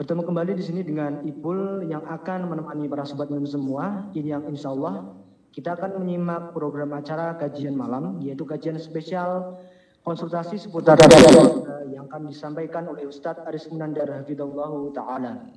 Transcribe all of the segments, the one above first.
Bertemu kembali di sini dengan Ipul yang akan menemani para sobat minum semua. Ini yang insya Allah kita akan menyimak program acara kajian malam, yaitu kajian spesial konsultasi seputar yang akan disampaikan oleh Ustadz Aris Munandar Hafidullah Ta'ala.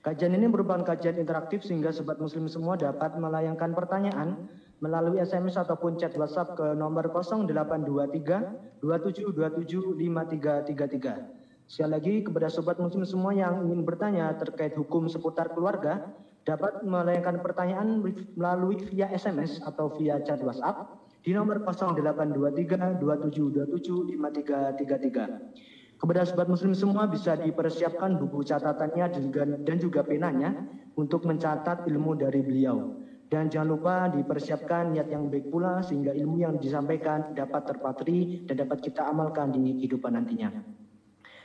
Kajian ini merupakan kajian interaktif sehingga sobat muslim semua dapat melayangkan pertanyaan melalui SMS ataupun chat WhatsApp ke nomor 0823 2727 5333. Sekali lagi kepada sobat muslim semua yang ingin bertanya terkait hukum seputar keluarga dapat melayangkan pertanyaan melalui via SMS atau via chat WhatsApp di nomor 0823 2727 5333. Kepada sobat muslim semua bisa dipersiapkan buku catatannya dan juga penanya untuk mencatat ilmu dari beliau. Dan jangan lupa dipersiapkan niat yang baik pula sehingga ilmu yang disampaikan dapat terpatri dan dapat kita amalkan di kehidupan nantinya.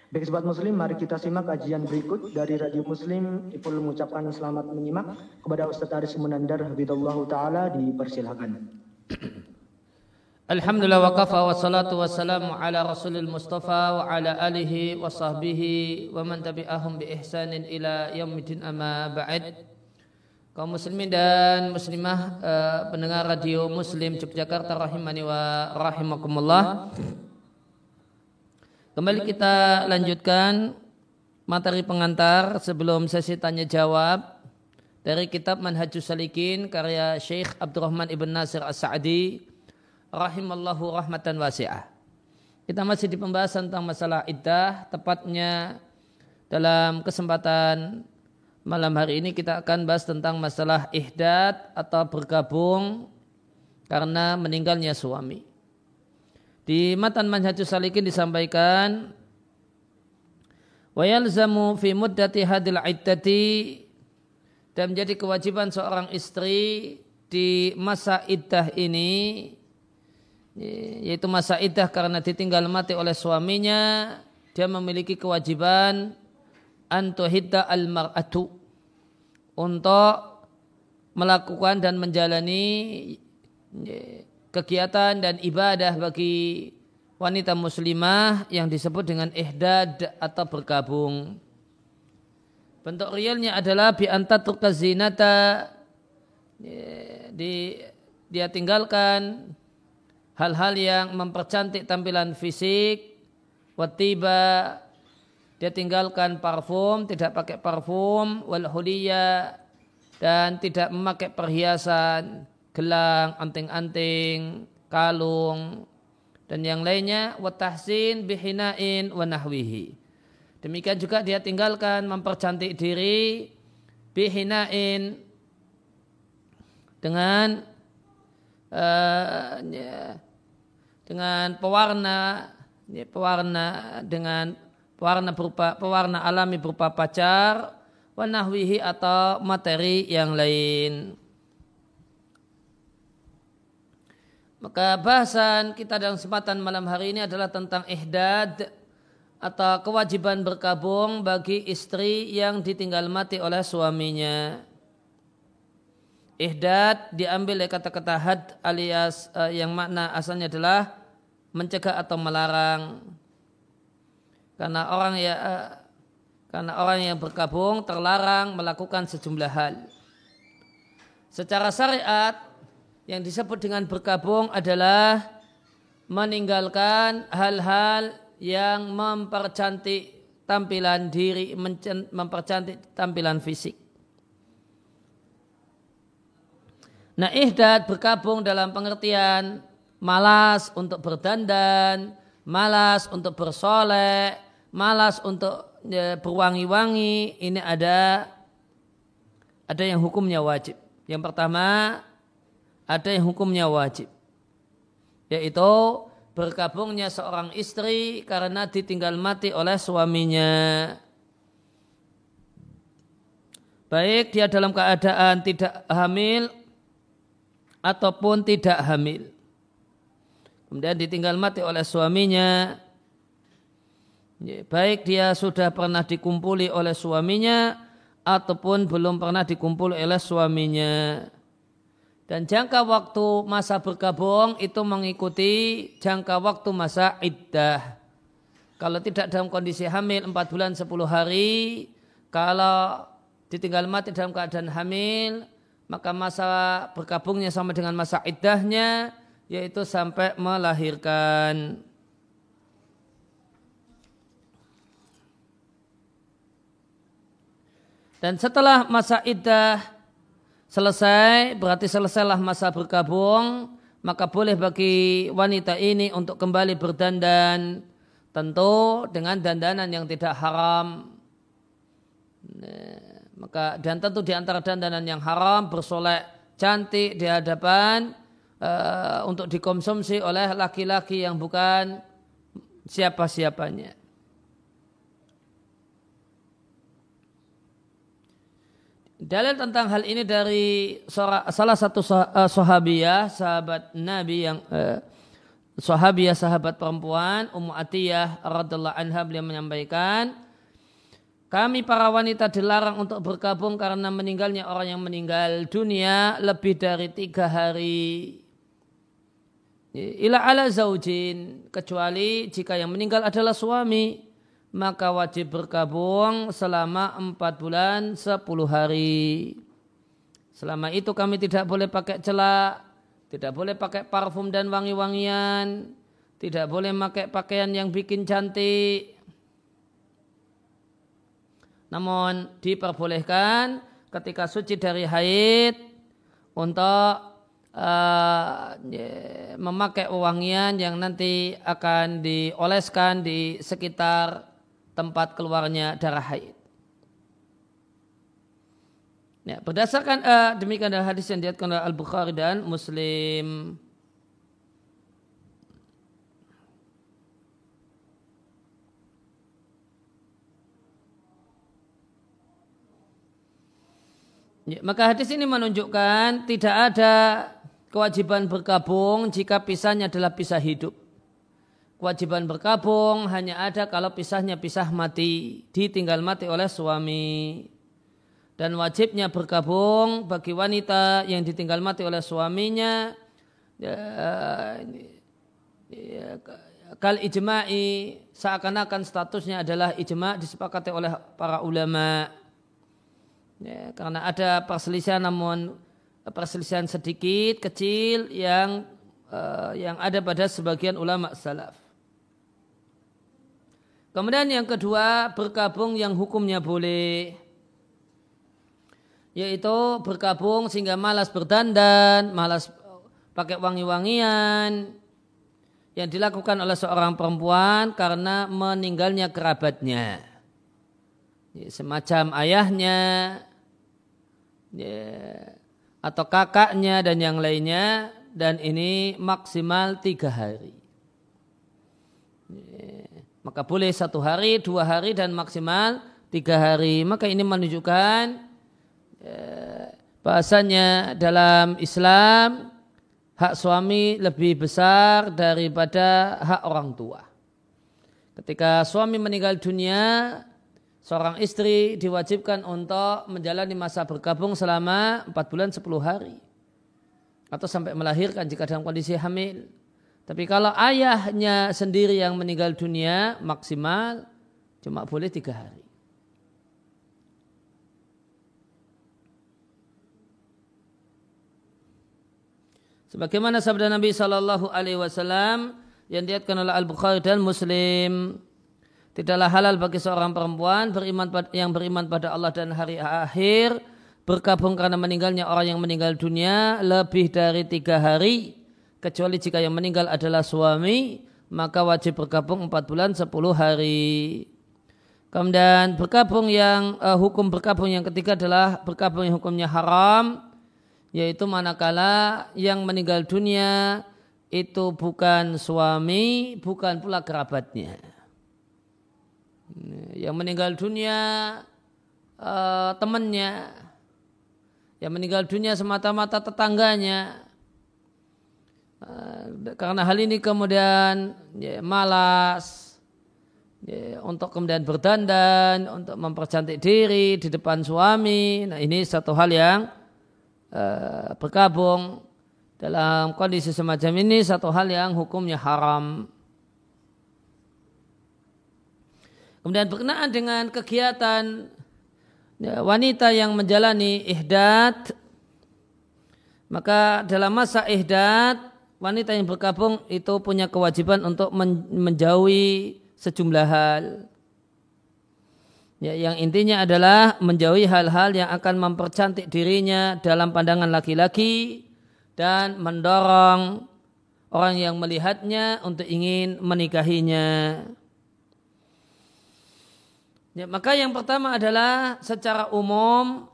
Baik sobat muslim, mari kita simak kajian berikut dari Radio Muslim. Ipul mengucapkan selamat menyimak kepada Ustaz Aris Munandar Habibullah Ta'ala dipersilahkan. Alhamdulillah wa kafa wa salatu wa salamu ala rasulil mustafa wa ala alihi wa sahbihi wa man tabi'ahum bi ihsanin ila yaumidin amma ba'd kaum muslimin dan muslimah uh, pendengar radio muslim Yogyakarta rahimani wa rahimakumullah Kembali kita lanjutkan materi pengantar sebelum sesi tanya jawab dari kitab Manhajus Salikin karya Syekh Abdurrahman Ibn Nasir As-Sa'di rahimallahu rahmatan wasi'ah. Kita masih di pembahasan tentang masalah iddah, tepatnya dalam kesempatan malam hari ini kita akan bahas tentang masalah ihdad atau bergabung karena meninggalnya suami. Di matan manhajus salikin disampaikan wa yalzamu fi muddati hadil iddati dan menjadi kewajiban seorang istri di masa iddah ini yaitu masa iddah karena ditinggal mati oleh suaminya dia memiliki kewajiban antuhidda al mar'atu untuk melakukan dan menjalani kegiatan dan ibadah bagi wanita muslimah yang disebut dengan ihdad atau bergabung. Bentuk realnya adalah bi antatur zinata di dia tinggalkan hal-hal yang mempercantik tampilan fisik, watiba dia tinggalkan parfum, tidak pakai parfum, wal dan tidak memakai perhiasan, gelang, anting-anting, kalung, dan yang lainnya watahsin bihinain wa nahwihi. Demikian juga dia tinggalkan mempercantik diri bihinain dengan uh, dengan pewarna ya, pewarna dengan pewarna berupa pewarna alami berupa pacar wa nahwihi atau materi yang lain. Maka bahasan kita dalam kesempatan malam hari ini adalah tentang ihdad atau kewajiban berkabung bagi istri yang ditinggal mati oleh suaminya. Ihdad diambil dari kata-kata had alias uh, yang makna asalnya adalah mencegah atau melarang. Karena orang ya uh, karena orang yang berkabung terlarang melakukan sejumlah hal. Secara syariat yang disebut dengan bergabung adalah meninggalkan hal-hal yang mempercantik tampilan diri, mempercantik tampilan fisik. Nah, ihdad bergabung dalam pengertian malas untuk berdandan, malas untuk bersolek, malas untuk ya, berwangi-wangi. Ini ada ada yang hukumnya wajib. Yang pertama, ada yang hukumnya wajib. Yaitu berkabungnya seorang istri karena ditinggal mati oleh suaminya. Baik dia dalam keadaan tidak hamil ataupun tidak hamil. Kemudian ditinggal mati oleh suaminya. Baik dia sudah pernah dikumpuli oleh suaminya ataupun belum pernah dikumpuli oleh suaminya. Dan jangka waktu masa bergabung itu mengikuti jangka waktu masa iddah. Kalau tidak dalam kondisi hamil 4 bulan 10 hari, kalau ditinggal mati dalam keadaan hamil, maka masa berkabungnya sama dengan masa iddahnya, yaitu sampai melahirkan. Dan setelah masa iddah selesai, berarti selesailah masa berkabung, maka boleh bagi wanita ini untuk kembali berdandan, tentu dengan dandanan yang tidak haram. Nah, maka dan tentu di antara dandanan yang haram bersolek cantik di hadapan uh, untuk dikonsumsi oleh laki-laki yang bukan siapa-siapanya. Dalil tentang hal ini dari salah satu eh, sahabiah, sahabat Nabi yang sahabiah sahabat perempuan Ummu Atiyah radhiallahu anha beliau menyampaikan kami para wanita dilarang untuk bergabung karena meninggalnya orang yang meninggal dunia lebih dari tiga hari. Ila ala zaujin kecuali jika yang meninggal adalah suami maka wajib berkabung selama empat bulan sepuluh hari. Selama itu kami tidak boleh pakai celak, tidak boleh pakai parfum dan wangi-wangian, tidak boleh pakai pakaian yang bikin cantik. Namun diperbolehkan ketika suci dari haid untuk uh, memakai wangian yang nanti akan dioleskan di sekitar tempat keluarnya darah haid. Ya, berdasarkan uh, demikian adalah hadis yang diatkan oleh Al Bukhari dan Muslim. Ya, maka hadis ini menunjukkan tidak ada kewajiban berkabung jika pisahnya adalah pisah hidup kewajiban berkabung hanya ada kalau pisahnya pisah mati, ditinggal mati oleh suami. Dan wajibnya berkabung bagi wanita yang ditinggal mati oleh suaminya ya, ya, kal ijma'i seakan-akan statusnya adalah ijma' disepakati oleh para ulama. Ya, karena ada perselisihan namun perselisihan sedikit kecil yang uh, yang ada pada sebagian ulama salaf. Kemudian yang kedua berkabung yang hukumnya boleh yaitu berkabung sehingga malas berdandan, malas pakai wangi-wangian yang dilakukan oleh seorang perempuan karena meninggalnya kerabatnya. Semacam ayahnya ya, atau kakaknya dan yang lainnya dan ini maksimal tiga hari. Maka boleh satu hari, dua hari dan maksimal tiga hari. Maka ini menunjukkan eh, bahasanya dalam Islam hak suami lebih besar daripada hak orang tua. Ketika suami meninggal dunia, seorang istri diwajibkan untuk menjalani masa bergabung selama empat bulan sepuluh hari. Atau sampai melahirkan jika dalam kondisi hamil. Tapi kalau ayahnya sendiri yang meninggal dunia maksimal cuma boleh tiga hari. Sebagaimana sabda Nabi Shallallahu Alaihi Wasallam yang diatkan oleh Al Bukhari dan Muslim, tidaklah halal bagi seorang perempuan beriman yang beriman pada Allah dan hari akhir berkabung karena meninggalnya orang yang meninggal dunia lebih dari tiga hari kecuali jika yang meninggal adalah suami maka wajib bergabung 4 bulan 10 hari. Kemudian bergabung yang uh, hukum bergabung yang ketiga adalah bergabung yang hukumnya haram yaitu manakala yang meninggal dunia itu bukan suami, bukan pula kerabatnya. Yang meninggal dunia uh, temannya, yang meninggal dunia semata-mata tetangganya, karena hal ini kemudian ya, malas ya, untuk kemudian berdandan, untuk mempercantik diri di depan suami. Nah ini satu hal yang uh, bergabung dalam kondisi semacam ini satu hal yang hukumnya haram. Kemudian berkenaan dengan kegiatan ya, wanita yang menjalani ihdat, maka dalam masa ihdat wanita yang berkabung itu punya kewajiban untuk menjauhi sejumlah hal. Ya, yang intinya adalah menjauhi hal-hal yang akan mempercantik dirinya dalam pandangan laki-laki dan mendorong orang yang melihatnya untuk ingin menikahinya. Ya, maka yang pertama adalah secara umum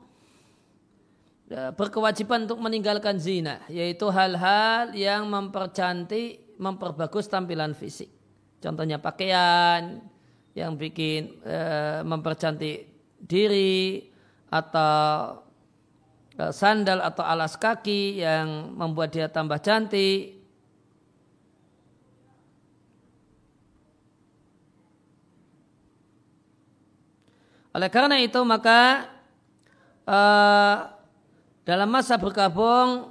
berkewajiban untuk meninggalkan zina, yaitu hal-hal yang mempercantik, memperbagus tampilan fisik. Contohnya pakaian, yang bikin e, mempercantik diri atau e, sandal atau alas kaki yang membuat dia tambah cantik. Oleh karena itu maka e, dalam masa berkabung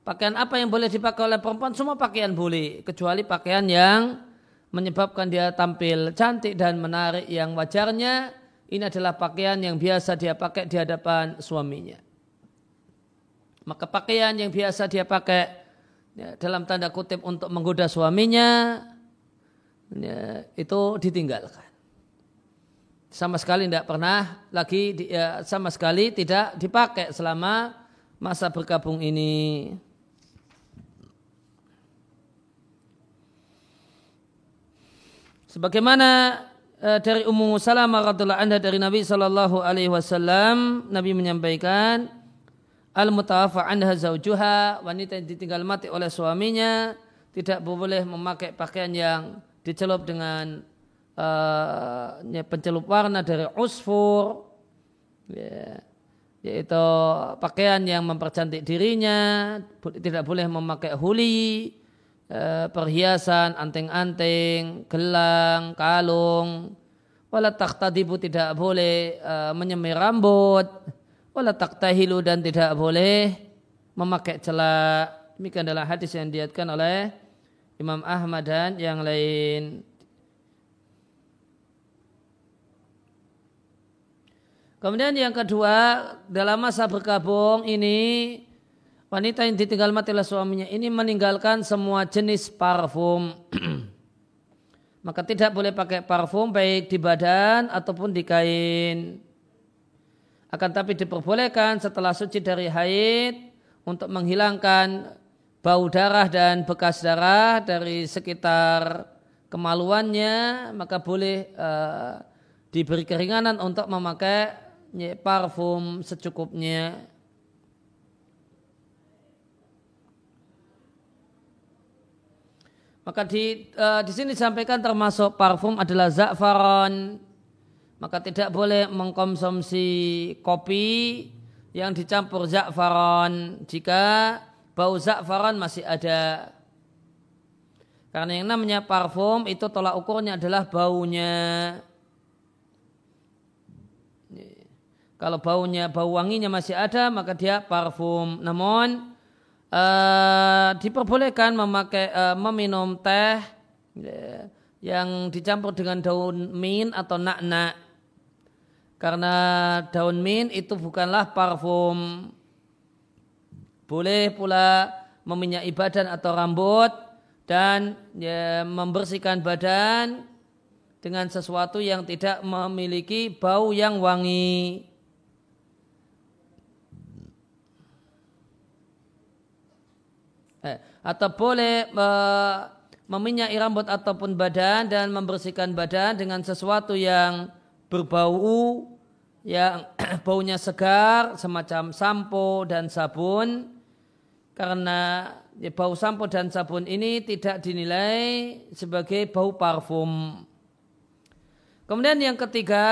pakaian apa yang boleh dipakai oleh perempuan semua pakaian boleh kecuali pakaian yang menyebabkan dia tampil cantik dan menarik yang wajarnya ini adalah pakaian yang biasa dia pakai di hadapan suaminya. Maka pakaian yang biasa dia pakai ya, dalam tanda kutip untuk menggoda suaminya ya, itu ditinggalkan. Sama sekali tidak pernah lagi ya, sama sekali tidak dipakai selama masa bergabung ini. Sebagaimana uh, dari Ummu Salamah radhiallahu anha dari Nabi sallallahu alaihi wasallam Nabi menyampaikan al mutawafa anha zaujuha wanita yang ditinggal mati oleh suaminya tidak boleh memakai pakaian yang dicelup dengan uh, pencelup warna dari usfur ya, yaitu pakaian yang mempercantik dirinya tidak boleh memakai huli Eh, perhiasan, anting-anting, gelang, kalung. Wala taktadibu tidak boleh uh, menyemir rambut. Wala taktahilu dan tidak boleh memakai celak. Demikian adalah hadis yang diatkan oleh Imam Ahmad dan yang lain. Kemudian yang kedua, dalam masa berkabung ini wanita yang ditinggal mati oleh suaminya ini meninggalkan semua jenis parfum. Maka tidak boleh pakai parfum baik di badan ataupun di kain. Akan tapi diperbolehkan setelah suci dari haid untuk menghilangkan bau darah dan bekas darah dari sekitar kemaluannya maka boleh uh, diberi keringanan untuk memakai parfum secukupnya. Maka di uh, di sini disampaikan termasuk parfum adalah za'faron. Maka tidak boleh mengkonsumsi kopi yang dicampur za'faron jika bau za'faron masih ada. Karena yang namanya parfum itu tolak ukurnya adalah baunya. Kalau baunya, bau wanginya masih ada, maka dia parfum. Namun uh, diperbolehkan memakai uh, meminum teh ya, yang dicampur dengan daun min atau nak-nak karena daun min itu bukanlah parfum boleh pula meminyaki badan atau rambut dan ya, membersihkan badan dengan sesuatu yang tidak memiliki bau yang wangi. Atau boleh uh, meminyaki rambut ataupun badan dan membersihkan badan dengan sesuatu yang berbau yang baunya segar semacam sampo dan sabun karena ya, bau sampo dan sabun ini tidak dinilai sebagai bau parfum. Kemudian yang ketiga,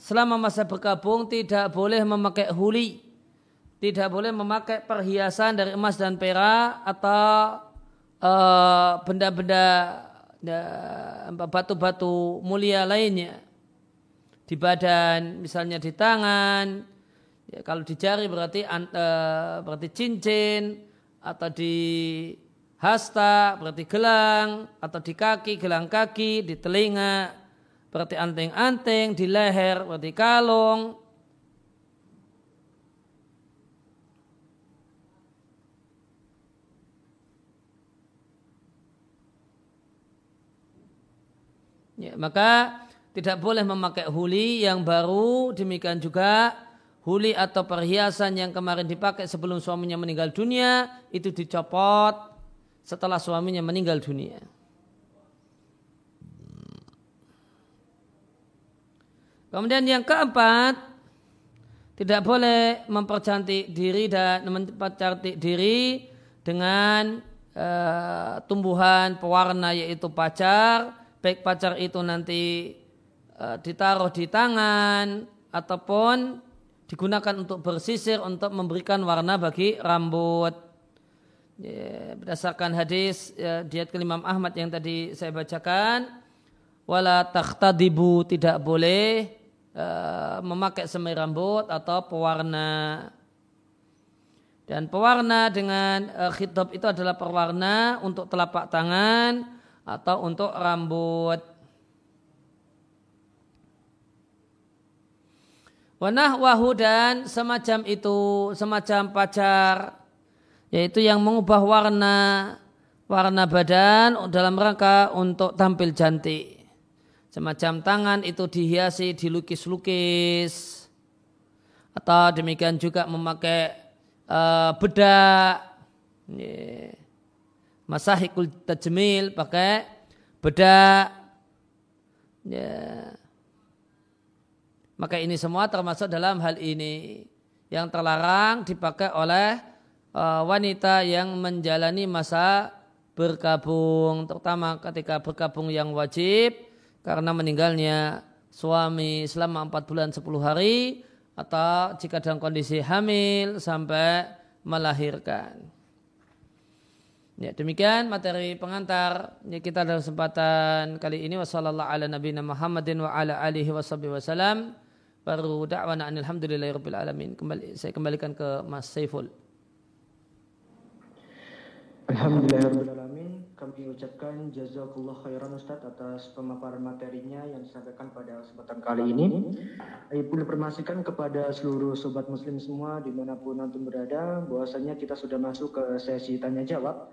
selama masa berkabung tidak boleh memakai huli tidak boleh memakai perhiasan dari emas dan perak atau eh, benda-benda uh, batu-batu mulia lainnya di badan, misalnya di tangan. Ya, kalau di jari berarti uh, berarti cincin atau di hasta berarti gelang atau di kaki gelang kaki, di telinga seperti anting-anting di leher, seperti kalung. Ya, maka tidak boleh memakai huli yang baru, demikian juga huli atau perhiasan yang kemarin dipakai sebelum suaminya meninggal dunia itu dicopot setelah suaminya meninggal dunia. Kemudian yang keempat, tidak boleh mempercantik diri dan mempercantik diri dengan uh, tumbuhan pewarna yaitu pacar, baik pacar itu nanti uh, ditaruh di tangan ataupun digunakan untuk bersisir untuk memberikan warna bagi rambut. Ya, berdasarkan hadis ya, diat kelimam Ahmad yang tadi saya bacakan, wala takhtadibu tidak boleh Eh, memakai semai rambut atau pewarna. Dan pewarna dengan uh, khitab itu adalah pewarna untuk telapak tangan atau untuk rambut. Wanah wahu dan semacam itu, semacam pacar, yaitu yang mengubah warna warna badan dalam rangka untuk tampil cantik. Semacam tangan itu dihiasi, dilukis-lukis. Atau demikian juga memakai uh, bedak. Yeah. Masahikul tajmil pakai bedak. Yeah. Maka ini semua termasuk dalam hal ini yang terlarang dipakai oleh uh, wanita yang menjalani masa berkabung, terutama ketika berkabung yang wajib karena meninggalnya suami selama 4 bulan 10 hari atau jika dalam kondisi hamil sampai melahirkan. Ya, demikian materi pengantar. Ya, kita dalam kesempatan kali ini. Wasallallahu ala nabiyina Muhammadin wa ala alihi wasallam baru da'wana alhamdulillahirabbil alamin. Kembali saya kembalikan ke Mas Saiful. Alhamdulillahirrahmanirrahim Kami ucapkan jazakullah khairan Ustaz atas pemaparan materinya yang disampaikan pada kesempatan kali ini. Ibu informasikan kepada seluruh sobat muslim semua di mana pun nanti berada bahwasanya kita sudah masuk ke sesi tanya jawab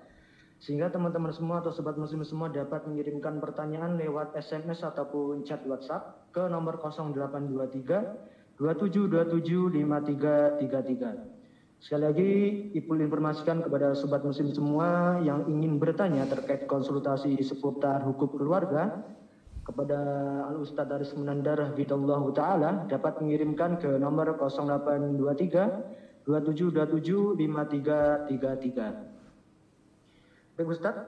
sehingga teman-teman semua atau sobat muslim semua dapat mengirimkan pertanyaan lewat SMS ataupun chat WhatsApp ke nomor 0823 2727 5333 Sekali lagi, Ibu informasikan kepada sobat muslim semua yang ingin bertanya terkait konsultasi seputar hukum keluarga kepada Al Ustadz Aris Munandar Bidallah Ta'ala dapat mengirimkan ke nomor 0823 2727 5333. Baik Ustadz,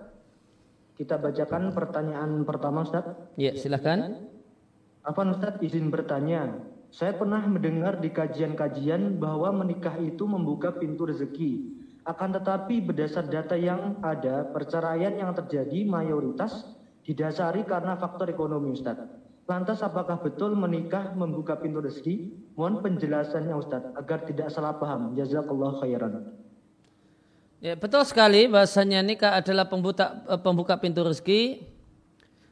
kita bacakan pertanyaan pertama Ustadz. Ya, silakan. Apa Ustadz izin bertanya? Saya pernah mendengar di kajian-kajian bahwa menikah itu membuka pintu rezeki. Akan tetapi berdasar data yang ada, perceraian yang terjadi mayoritas didasari karena faktor ekonomi Ustaz. Lantas apakah betul menikah membuka pintu rezeki? Mohon penjelasannya Ustaz agar tidak salah paham. Jazakallah khairan. Ya, betul sekali bahasanya nikah adalah pembuka, eh, pembuka pintu rezeki.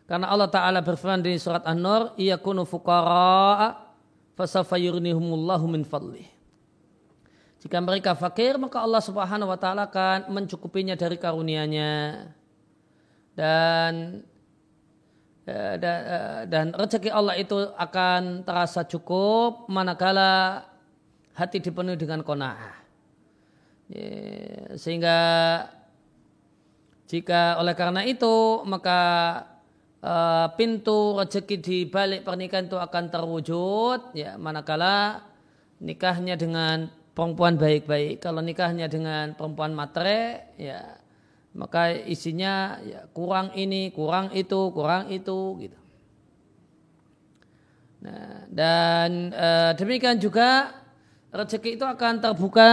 Karena Allah Ta'ala berfirman di surat An-Nur, Iyakunu fuqara'a fasafayurnihumullahu min fadlih. Jika mereka fakir, maka Allah Subhanahu wa taala akan mencukupinya dari karunia-Nya. Dan eh, eh, dan rezeki Allah itu akan terasa cukup manakala hati dipenuhi dengan kona'ah. Sehingga jika oleh karena itu maka uh, pintu rezeki di balik pernikahan itu akan terwujud ya manakala nikahnya dengan perempuan baik-baik. Kalau nikahnya dengan perempuan matre ya maka isinya ya kurang ini kurang itu kurang itu gitu. Nah dan uh, demikian juga rezeki itu akan terbuka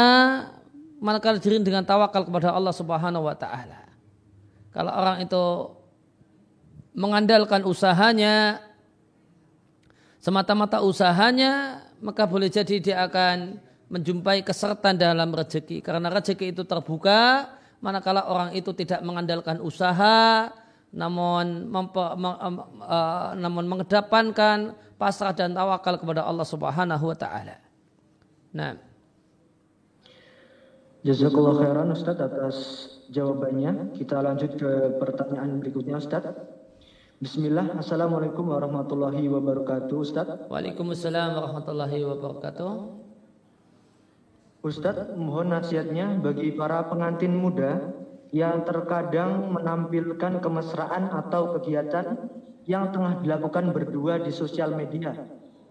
manakala diri dengan tawakal kepada Allah Subhanahu wa taala kalau orang itu mengandalkan usahanya semata-mata usahanya maka boleh jadi dia akan menjumpai kesertan dalam rezeki karena rezeki itu terbuka manakala orang itu tidak mengandalkan usaha namun mempe, me, uh, namun mengedepankan pasrah dan tawakal kepada Allah Subhanahu wa taala. Nah. Jazakallah khairan Ustaz atas jawabannya. Kita lanjut ke pertanyaan berikutnya Ustaz. Bismillah, Assalamualaikum warahmatullahi wabarakatuh Ustaz. Waalaikumsalam warahmatullahi wabarakatuh. Ustaz, mohon nasihatnya bagi para pengantin muda yang terkadang menampilkan kemesraan atau kegiatan yang tengah dilakukan berdua di sosial media.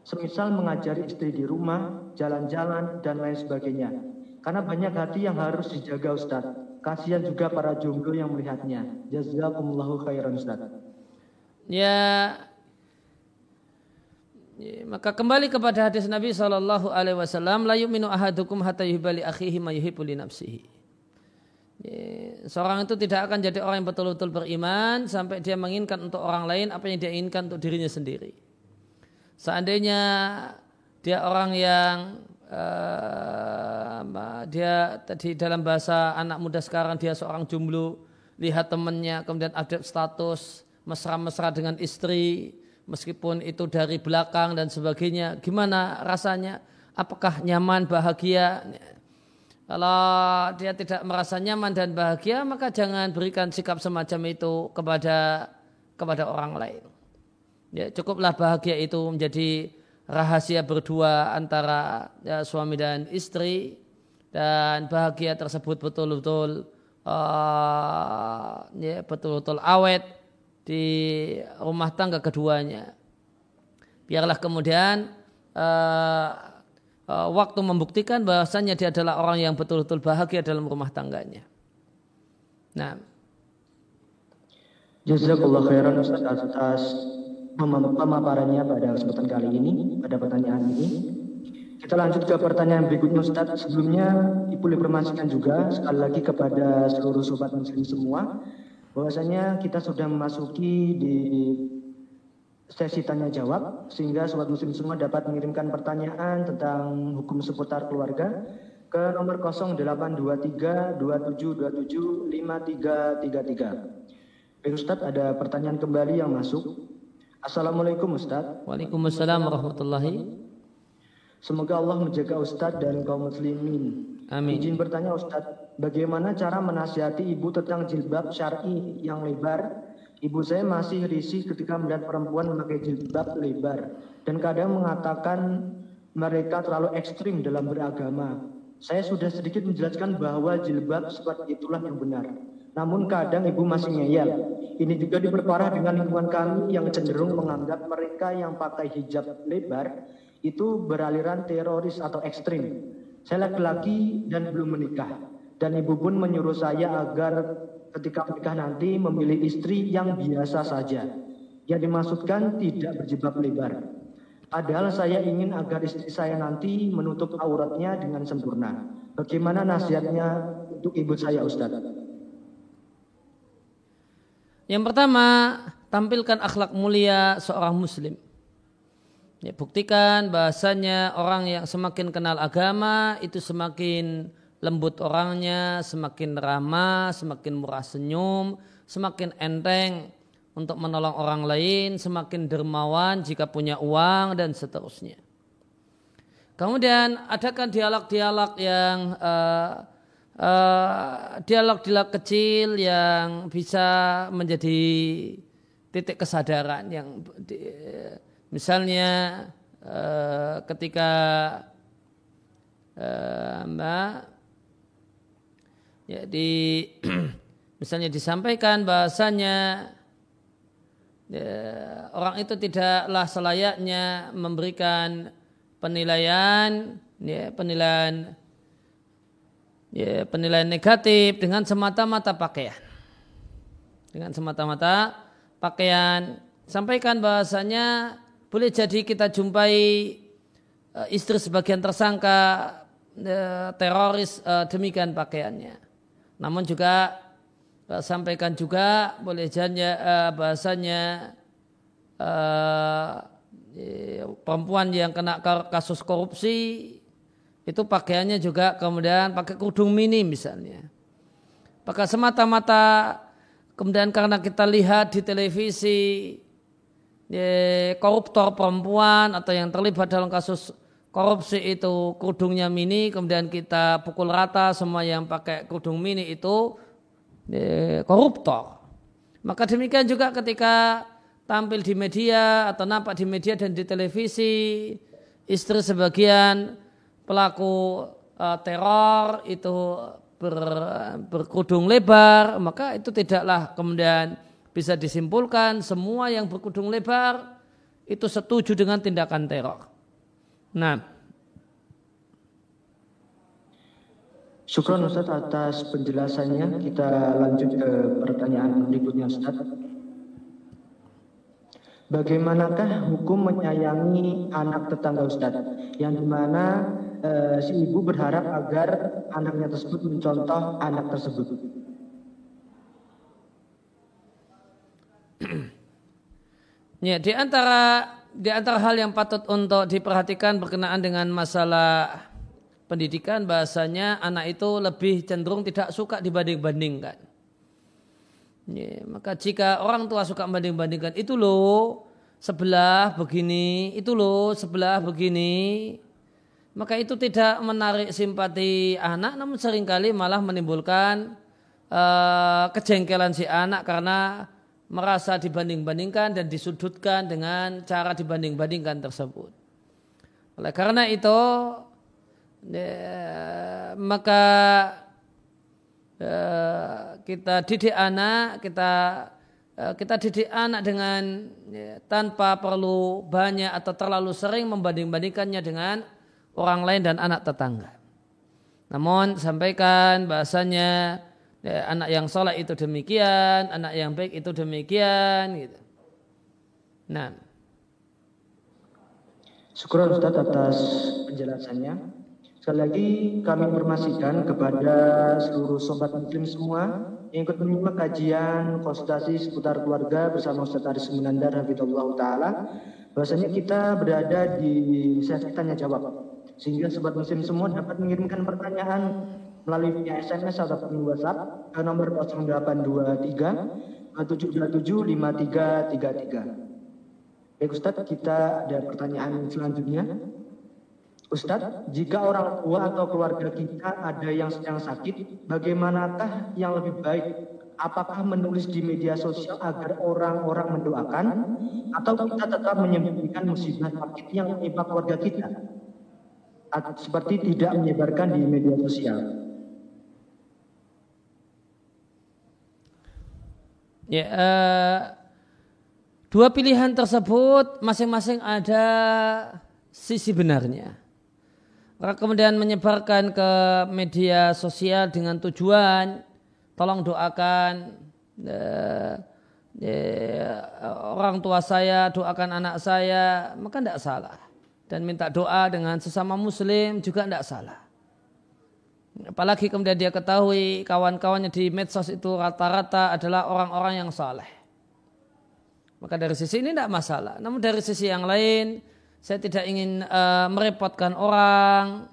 Semisal mengajari istri di rumah, jalan-jalan, dan lain sebagainya. Karena banyak hati yang harus dijaga Ustaz. Kasihan juga para jomblo yang melihatnya. Jazakumullahu khairan Ustaz. Ya, ya maka kembali kepada hadis Nabi Shallallahu Alaihi Wasallam, la yu'minu ahadukum hatta yuhibali akhihi ma yuhibbu nafsihi. Ya, seorang itu tidak akan jadi orang yang betul-betul beriman sampai dia menginginkan untuk orang lain apa yang dia inginkan untuk dirinya sendiri. Seandainya dia orang yang uh, dia tadi dalam bahasa anak muda sekarang dia seorang jomblo, lihat temannya kemudian update status mesra-mesra dengan istri meskipun itu dari belakang dan sebagainya, gimana rasanya? Apakah nyaman, bahagia? Kalau dia tidak merasa nyaman dan bahagia, maka jangan berikan sikap semacam itu kepada kepada orang lain. Ya, cukuplah bahagia itu menjadi rahasia berdua antara ya, suami dan istri dan bahagia tersebut betul-betul uh, ya, betul-betul awet di rumah tangga keduanya. Biarlah kemudian uh, uh, waktu membuktikan bahasanya dia adalah orang yang betul-betul bahagia dalam rumah tangganya. Nah. Jazakallah khairan Ustaz atas pemaparannya pada kesempatan kali ini, pada pertanyaan ini. Kita lanjut ke pertanyaan berikutnya Ustaz. Sebelumnya Ibu informasikan juga sekali lagi kepada seluruh sobat muslim semua bahwasanya kita sudah memasuki di sesi tanya jawab sehingga sobat muslim semua dapat mengirimkan pertanyaan tentang hukum seputar keluarga ke nomor 0823 2727 5333. Baik Ustaz, ada pertanyaan kembali yang masuk. Assalamualaikum Ustaz. Waalaikumsalam warahmatullahi. Semoga Allah menjaga Ustaz dan kaum muslimin. Amin. Izin bertanya Ustaz, bagaimana cara menasihati ibu tentang jilbab syar'i yang lebar Ibu saya masih risih ketika melihat perempuan memakai jilbab lebar dan kadang mengatakan mereka terlalu ekstrim dalam beragama. Saya sudah sedikit menjelaskan bahwa jilbab seperti itulah yang benar. Namun kadang ibu masih ngeyel. Ini juga diperparah dengan lingkungan kami yang cenderung menganggap mereka yang pakai hijab lebar itu beraliran teroris atau ekstrim. Saya laki-laki dan belum menikah. Dan ibu pun menyuruh saya agar ketika menikah nanti memilih istri yang biasa saja. Yang dimaksudkan tidak berjilbab lebar. Padahal saya ingin agar istri saya nanti menutup auratnya dengan sempurna. Bagaimana nasihatnya untuk ibu saya Ustaz? Yang pertama, tampilkan akhlak mulia seorang muslim. Ya, buktikan bahasanya orang yang semakin kenal agama itu semakin lembut orangnya, semakin ramah, semakin murah senyum, semakin enteng untuk menolong orang lain, semakin dermawan jika punya uang dan seterusnya. Kemudian adakan dialog-dialog yang uh, uh, dialog-dialog kecil yang bisa menjadi titik kesadaran yang di, misalnya uh, ketika uh, ya di misalnya disampaikan bahasanya ya, orang itu tidaklah selayaknya memberikan penilaian ya, penilaian ya, penilaian negatif dengan semata-mata pakaian. Dengan semata-mata pakaian. Sampaikan bahasanya boleh jadi kita jumpai uh, istri sebagian tersangka uh, teroris uh, demikian pakaiannya. Namun juga sampaikan juga boleh uh, bahasanya perempuan yang kena kasus korupsi itu pakaiannya juga kemudian pakai kudung mini misalnya. Pakai semata-mata kemudian karena kita lihat di televisi ya, koruptor perempuan atau yang terlibat dalam kasus korupsi itu kerudungnya mini, kemudian kita pukul rata semua yang pakai kerudung mini itu ya, koruptor. Maka demikian juga ketika tampil di media atau nampak di media dan di televisi, istri sebagian pelaku uh, teror itu ber, berkudung lebar, maka itu tidaklah kemudian bisa disimpulkan semua yang berkudung lebar itu setuju dengan tindakan teror. Nah, Syukron Ustaz atas penjelasannya. Kita lanjut ke pertanyaan berikutnya Ustaz. Bagaimanakah hukum menyayangi anak tetangga Ustaz? Yang di mana e, si ibu berharap agar anaknya tersebut mencontoh anak tersebut. ya, di antara di antara hal yang patut untuk diperhatikan berkenaan dengan masalah pendidikan bahasanya anak itu lebih cenderung tidak suka dibanding-bandingkan. Ya, maka jika orang tua suka membanding-bandingkan itu loh sebelah begini, itu loh sebelah begini, maka itu tidak menarik simpati anak, namun sering kali malah menimbulkan uh, kejengkelan si anak karena merasa dibanding-bandingkan dan disudutkan dengan cara dibanding-bandingkan tersebut. Oleh karena itu, ya, maka Eh, kita didik anak, kita eh, kita didik anak dengan ya, tanpa perlu banyak atau terlalu sering membanding-bandingkannya dengan orang lain dan anak tetangga. Namun sampaikan bahasanya ya, anak yang soleh itu demikian, anak yang baik itu demikian. Gitu. Nah. Syukur Ustaz atas penjelasannya. Sekali lagi kami informasikan kepada seluruh sobat muslim semua yang ikut menyimak kajian konsultasi seputar keluarga bersama Ustaz Aris Munandar Hafidullah Ta'ala bahwasanya kita berada di sesi tanya jawab sehingga sobat muslim semua dapat mengirimkan pertanyaan melalui via SMS ataupun WhatsApp ke nomor 0823 727 5333. Baik Ustaz, kita ada pertanyaan selanjutnya. Ustadz, jika orang tua atau keluarga kita ada yang sedang sakit, bagaimanakah yang lebih baik? Apakah menulis di media sosial agar orang-orang mendoakan, atau kita tetap menyembunyikan musibah sakit yang menimpa keluarga kita? Seperti tidak menyebarkan di media sosial. Ya, uh, dua pilihan tersebut masing-masing ada sisi benarnya. Maka kemudian menyebarkan ke media sosial dengan tujuan tolong doakan eh, eh, orang tua saya, doakan anak saya, maka tidak salah. Dan minta doa dengan sesama muslim juga tidak salah. Apalagi kemudian dia ketahui kawan-kawannya di medsos itu rata-rata adalah orang-orang yang saleh. Maka dari sisi ini tidak masalah. Namun dari sisi yang lain, saya tidak ingin uh, merepotkan orang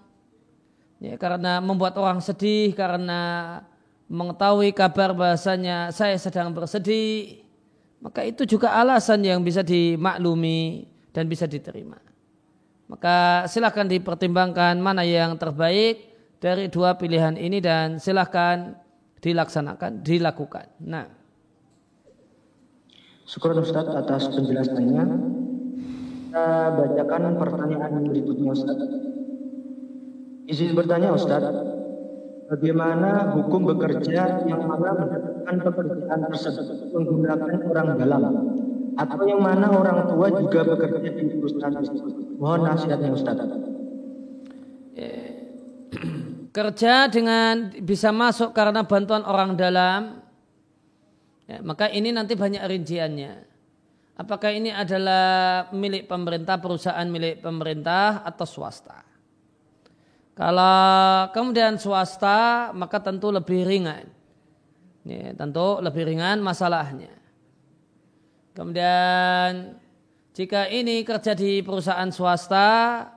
ya, karena membuat orang sedih karena mengetahui kabar bahasanya saya sedang bersedih maka itu juga alasan yang bisa dimaklumi dan bisa diterima maka silahkan dipertimbangkan mana yang terbaik dari dua pilihan ini dan silahkan dilaksanakan dilakukan. Nah. Syukur Ustaz atas penjelasannya. Kita bacakan pertanyaan berikutnya Ustaz. Izin bertanya Ustaz, bagaimana hukum bekerja yang mana mendapatkan pekerjaan tersebut menggunakan orang dalam? Atau yang mana orang tua juga bekerja di perusahaan tersebut? Mohon nasihatnya Ustaz. Eh, kerja dengan bisa masuk karena bantuan orang dalam, ya, maka ini nanti banyak rinciannya. Apakah ini adalah milik pemerintah, perusahaan milik pemerintah atau swasta? Kalau kemudian swasta, maka tentu lebih ringan. Ya, tentu lebih ringan masalahnya. Kemudian jika ini kerja di perusahaan swasta,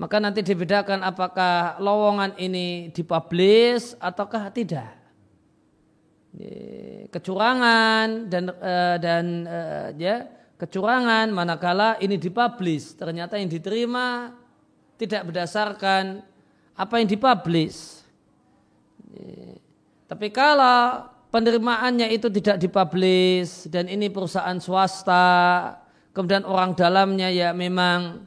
maka nanti dibedakan apakah lowongan ini dipublish ataukah tidak. kecurangan dan uh, dan uh, ya kecurangan manakala ini dipublish ternyata yang diterima tidak berdasarkan apa yang dipublish. Tapi kalau penerimaannya itu tidak dipublish dan ini perusahaan swasta, kemudian orang dalamnya ya memang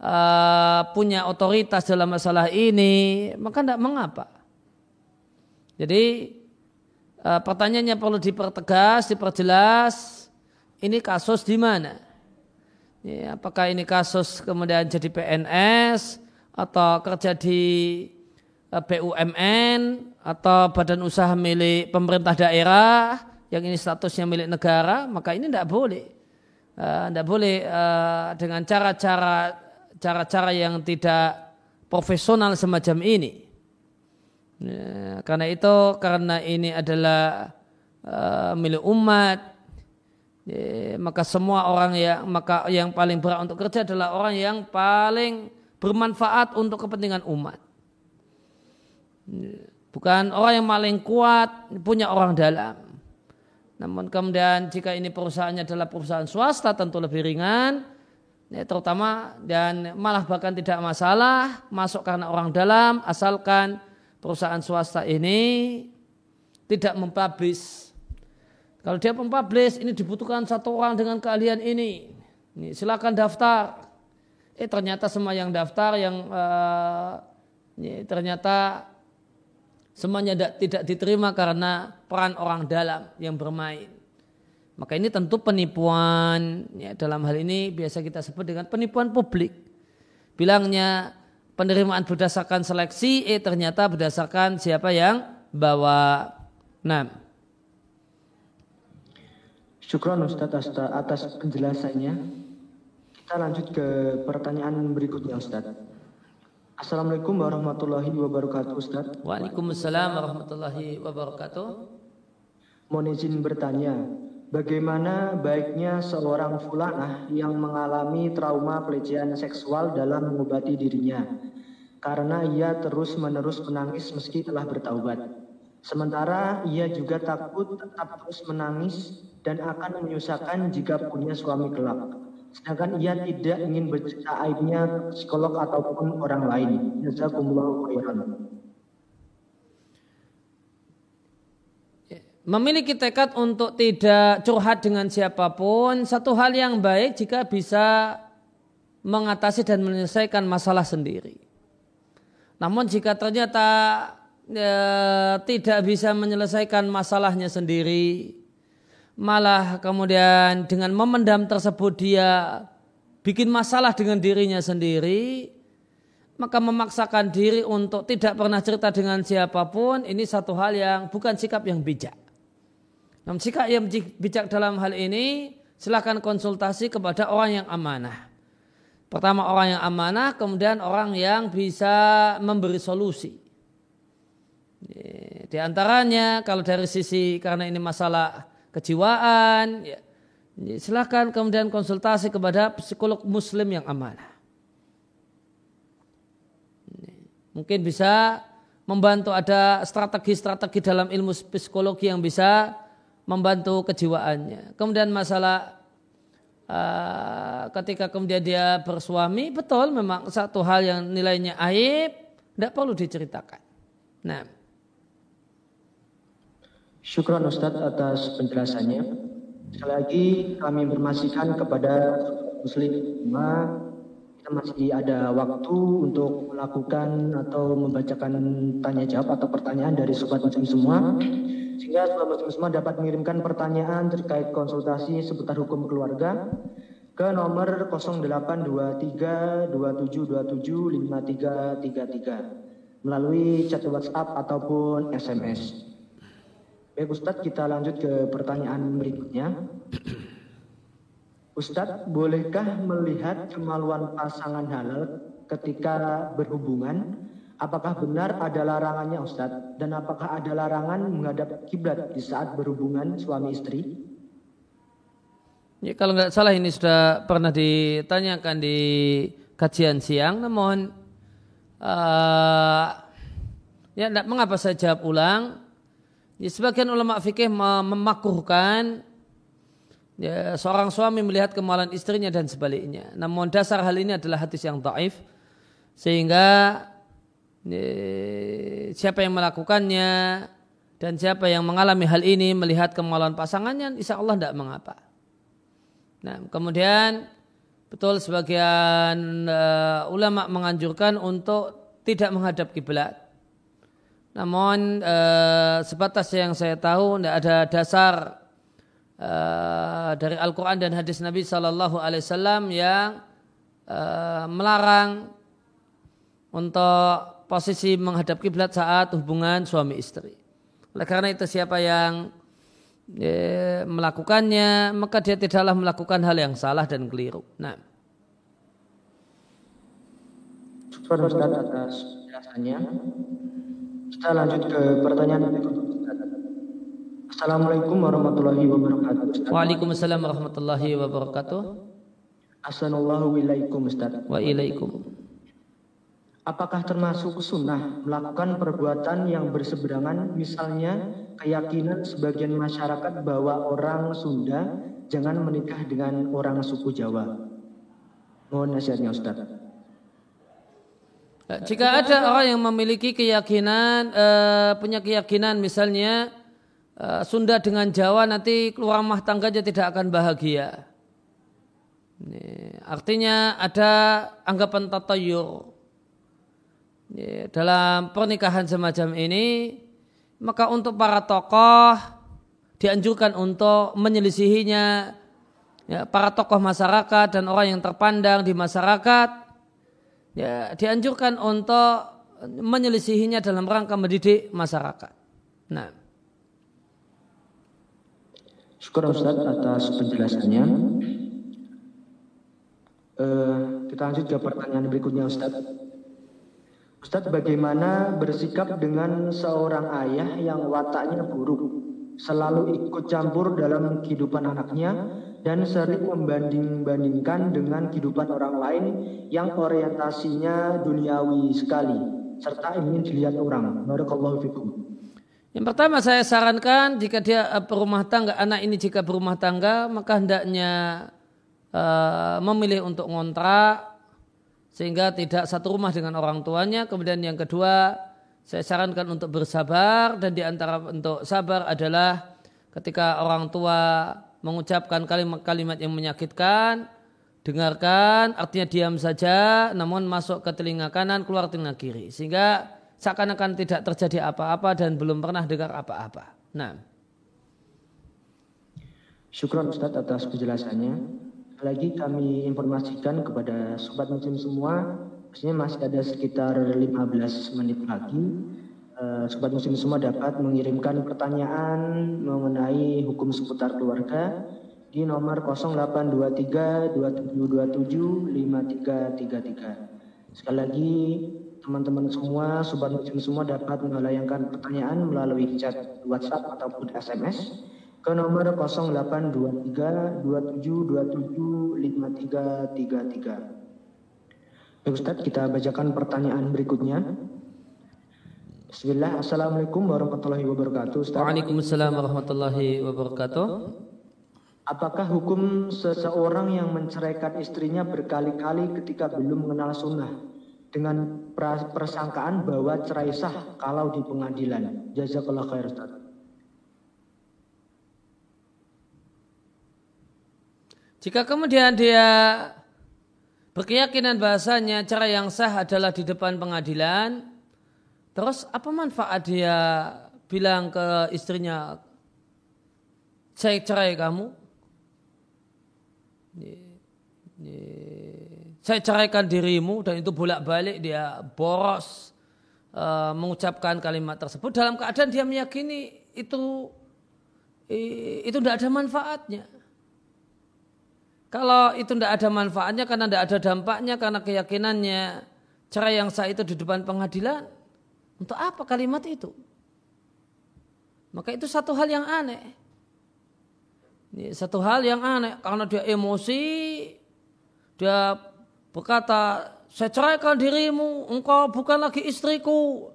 uh, punya otoritas dalam masalah ini, maka tidak mengapa. Jadi uh, pertanyaannya perlu dipertegas, diperjelas. Ini kasus di mana? Ya, apakah ini kasus kemudian jadi PNS atau kerja di eh, BUMN atau badan usaha milik pemerintah daerah yang ini statusnya milik negara, maka ini tidak boleh. Tidak uh, boleh uh, dengan cara-cara cara-cara yang tidak profesional semacam ini. Ya, karena itu karena ini adalah uh, milik umat, ya, maka semua orang yang maka yang paling berat untuk kerja adalah orang yang paling bermanfaat untuk kepentingan umat. Ya, bukan orang yang paling kuat punya orang dalam. Namun kemudian jika ini perusahaannya adalah perusahaan swasta tentu lebih ringan ya, terutama dan malah bahkan tidak masalah masuk karena orang dalam asalkan perusahaan swasta ini tidak mempublish. Kalau dia mempublish ini dibutuhkan satu orang dengan keahlian ini. Ini silakan daftar. Eh ternyata semua yang daftar yang ini, ternyata semuanya tidak diterima karena peran orang dalam yang bermain. Maka ini tentu penipuan. Ya, dalam hal ini biasa kita sebut dengan penipuan publik. Bilangnya penerimaan berdasarkan seleksi, eh ternyata berdasarkan siapa yang bawa. Nah. Syukron Ustaz atas penjelasannya. Kita lanjut ke pertanyaan berikutnya Ustaz. Assalamualaikum warahmatullahi wabarakatuh Ustaz. Waalaikumsalam warahmatullahi wabarakatuh. Mohon izin bertanya, Bagaimana baiknya seorang fulanah yang mengalami trauma pelecehan seksual dalam mengobati dirinya karena ia terus-menerus menangis meski telah bertaubat. Sementara ia juga takut tetap terus menangis dan akan menyusahkan jika punya suami kelak. Sedangkan ia tidak ingin bercerita aibnya psikolog ataupun orang lain. Jazakumullah khairan. memiliki tekad untuk tidak curhat dengan siapa pun satu hal yang baik jika bisa mengatasi dan menyelesaikan masalah sendiri. Namun jika ternyata ya, tidak bisa menyelesaikan masalahnya sendiri, malah kemudian dengan memendam tersebut dia bikin masalah dengan dirinya sendiri, maka memaksakan diri untuk tidak pernah cerita dengan siapa pun, ini satu hal yang bukan sikap yang bijak. Namun jika ia bijak dalam hal ini, silakan konsultasi kepada orang yang amanah. Pertama orang yang amanah, kemudian orang yang bisa memberi solusi. Di antaranya kalau dari sisi karena ini masalah kejiwaan, ya, silakan kemudian konsultasi kepada psikolog muslim yang amanah. Mungkin bisa membantu ada strategi-strategi dalam ilmu psikologi yang bisa membantu kejiwaannya. Kemudian masalah uh, ketika kemudian dia bersuami, betul memang satu hal yang nilainya aib, tidak perlu diceritakan. Nah. Syukran Ustadz atas penjelasannya. Sekali lagi kami bermasihkan kepada muslim kita masih ada waktu untuk melakukan atau membacakan tanya jawab atau pertanyaan dari sobat muslim semua sehingga sobat semua dapat mengirimkan pertanyaan terkait konsultasi seputar hukum keluarga ke nomor 082327275333 melalui chat WhatsApp ataupun SMS. Baik Ustadz, kita lanjut ke pertanyaan berikutnya. Ustadz, bolehkah melihat kemaluan pasangan halal ketika berhubungan Apakah benar ada larangannya Ustadz? Dan apakah ada larangan menghadap kiblat di saat berhubungan suami istri? Ya, kalau nggak salah ini sudah pernah ditanyakan di kajian siang, namun uh, ya mengapa saya jawab ulang? Ya, sebagian ulama fikih memakuhkan ya, seorang suami melihat kemalan istrinya dan sebaliknya. Namun dasar hal ini adalah hadis yang taif sehingga ya, siapa yang melakukannya dan siapa yang mengalami hal ini melihat kemaluan pasangannya, insya Allah tidak mengapa. Nah, kemudian betul sebagian uh, ulama menganjurkan untuk tidak menghadap kiblat. Namun uh, sebatas yang saya tahu tidak ada dasar uh, dari Al-Quran dan hadis Nabi Sallallahu Alaihi Wasallam yang uh, melarang untuk posisi menghadap kiblat saat hubungan suami istri. Oleh karena itu siapa yang ya, melakukannya maka dia tidaklah melakukan hal yang salah dan keliru. Nah. Ustaz atas penjelasannya. Kita lanjut ke pertanyaan berikutnya. Assalamualaikum warahmatullahi wabarakatuh. Ustaz. Waalaikumsalam warahmatullahi wabarakatuh. Assalamualaikum Ustaz. Wa ilaikum. Apakah termasuk sunnah melakukan perbuatan yang berseberangan, misalnya keyakinan sebagian masyarakat bahwa orang Sunda jangan menikah dengan orang suku Jawa? Mohon nasihatnya Ustaz. Jika ada orang yang memiliki keyakinan, uh, punya keyakinan misalnya uh, Sunda dengan Jawa nanti keluar rumah tangganya tidak akan bahagia. Ini, artinya ada anggapan ya, dalam pernikahan semacam ini maka untuk para tokoh dianjurkan untuk menyelisihinya ya, para tokoh masyarakat dan orang yang terpandang di masyarakat ya, dianjurkan untuk menyelisihinya dalam rangka mendidik masyarakat. Nah. Syukur Ustaz atas penjelasannya. Uh, kita lanjut ke pertanyaan berikutnya Ustaz. Ustadz bagaimana bersikap dengan seorang ayah yang wataknya buruk, selalu ikut campur dalam kehidupan anaknya dan sering membanding-bandingkan dengan kehidupan orang lain yang orientasinya duniawi sekali serta ingin dilihat orang. Barakallahu fikum. Yang pertama saya sarankan jika dia eh, berumah tangga, anak ini jika berumah tangga maka hendaknya uh, memilih untuk ngontrak sehingga tidak satu rumah dengan orang tuanya. Kemudian yang kedua, saya sarankan untuk bersabar dan di antara untuk sabar adalah ketika orang tua mengucapkan kalimat-kalimat yang menyakitkan, dengarkan, artinya diam saja, namun masuk ke telinga kanan, keluar telinga kiri. Sehingga seakan-akan tidak terjadi apa-apa dan belum pernah dengar apa-apa. Nah. Syukur Ustaz atas penjelasannya lagi kami informasikan kepada sobat muslim semua, maksudnya masih ada sekitar 15 menit lagi. Uh, sobat muslim semua dapat mengirimkan pertanyaan mengenai hukum seputar keluarga di nomor 0823 2727 5333. Sekali lagi teman-teman semua, sobat muslim semua dapat melayangkan pertanyaan melalui chat WhatsApp ataupun SMS ke nomor 0823 2727 5333. Baik Ustaz, kita bacakan pertanyaan berikutnya. Bismillah, Assalamualaikum warahmatullahi wabarakatuh. Ustaz. Waalaikumsalam warahmatullahi wabarakatuh. Apakah hukum seseorang yang menceraikan istrinya berkali-kali ketika belum mengenal sunnah dengan persangkaan bahwa cerai sah kalau di pengadilan? Jazakallah khair Ustaz. Jika kemudian dia berkeyakinan bahasanya cara yang sah adalah di depan pengadilan, terus apa manfaat dia bilang ke istrinya, saya cerai kamu? Saya ceraikan dirimu dan itu bolak-balik dia boros uh, mengucapkan kalimat tersebut dalam keadaan dia meyakini itu itu tidak ada manfaatnya. Kalau itu tidak ada manfaatnya karena tidak ada dampaknya karena keyakinannya cerai yang sah itu di depan pengadilan. Untuk apa kalimat itu? Maka itu satu hal yang aneh. Ini satu hal yang aneh karena dia emosi, dia berkata, saya ceraikan dirimu, engkau bukan lagi istriku.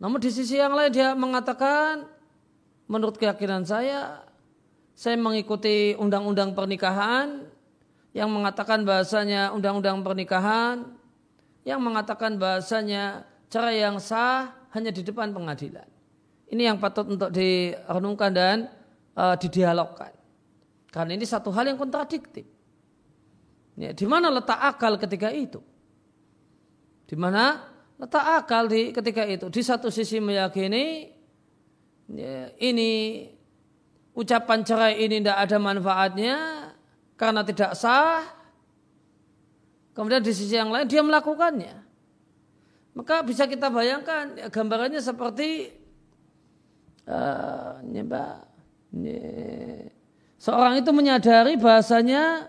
Namun di sisi yang lain dia mengatakan, menurut keyakinan saya, saya mengikuti undang-undang pernikahan yang mengatakan bahasanya undang-undang pernikahan yang mengatakan bahasanya cerai yang sah hanya di depan pengadilan. Ini yang patut untuk direnungkan dan uh, didialogkan. Karena ini satu hal yang kontradiktif. Ya, di mana letak akal ketika itu? Di mana letak akal di ketika itu? Di satu sisi meyakini ya, ini ucapan cerai ini tidak ada manfaatnya karena tidak sah. Kemudian di sisi yang lain dia melakukannya. Maka bisa kita bayangkan ya, gambarannya seperti uh, ya, ya, seorang itu menyadari bahasanya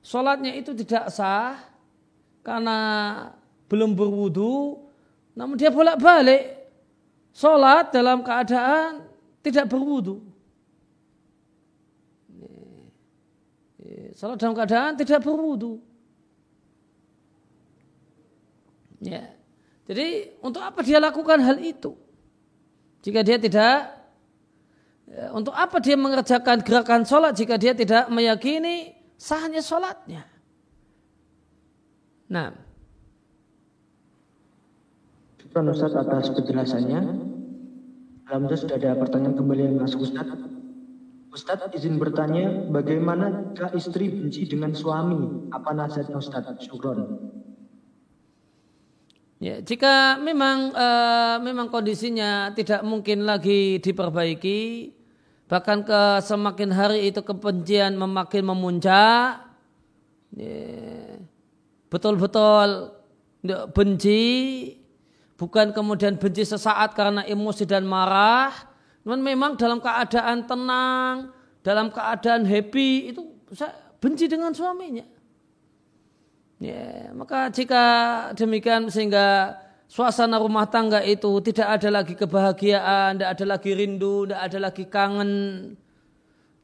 sholatnya itu tidak sah karena belum berwudu, namun dia bolak-balik sholat dalam keadaan tidak berwudu. Sholat dalam keadaan tidak berwudu. Ya. Jadi untuk apa dia lakukan hal itu? Jika dia tidak, ya, untuk apa dia mengerjakan gerakan sholat jika dia tidak meyakini sahnya sholatnya? Nah. Syukran Ustaz atas penjelasannya. Alhamdulillah sudah ada pertanyaan kembali yang masuk Ustaz. Ustaz izin bertanya, bagaimana jika istri benci dengan suami? Apa nasihatnya Ustaz? Syukron. Ya, jika memang uh, memang kondisinya tidak mungkin lagi diperbaiki, bahkan ke semakin hari itu kebencian memakin memuncak, ya, betul-betul benci, bukan kemudian benci sesaat karena emosi dan marah, namun memang dalam keadaan tenang, dalam keadaan happy itu saya benci dengan suaminya. Ya, maka jika demikian sehingga suasana rumah tangga itu tidak ada lagi kebahagiaan, tidak ada lagi rindu, tidak ada lagi kangen.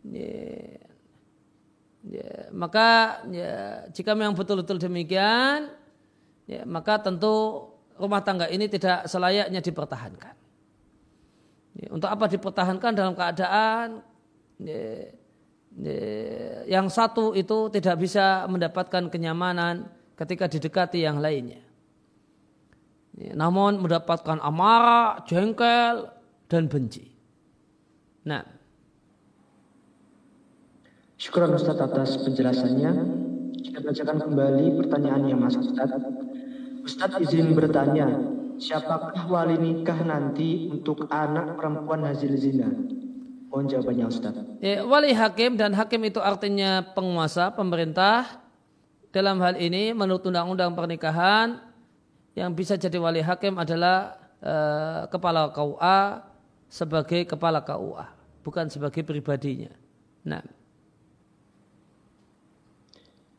Ya, ya, maka ya, jika memang betul-betul demikian, ya, maka tentu rumah tangga ini tidak selayaknya dipertahankan. Ya, untuk apa dipertahankan dalam keadaan ya, yang satu itu tidak bisa mendapatkan kenyamanan ketika didekati yang lainnya. Namun mendapatkan amarah, jengkel, dan benci. Nah. Syukur Ustaz atas penjelasannya. Kita bacakan kembali pertanyaan yang masuk Ustaz. Ustaz izin bertanya, siapakah wali nikah nanti untuk anak perempuan hasil zina? Mohon jawabannya Ustaz. Ya, wali hakim dan hakim itu artinya penguasa, pemerintah. Dalam hal ini menurut undang-undang pernikahan yang bisa jadi wali hakim adalah uh, kepala KUA sebagai kepala KUA, bukan sebagai pribadinya. Nah.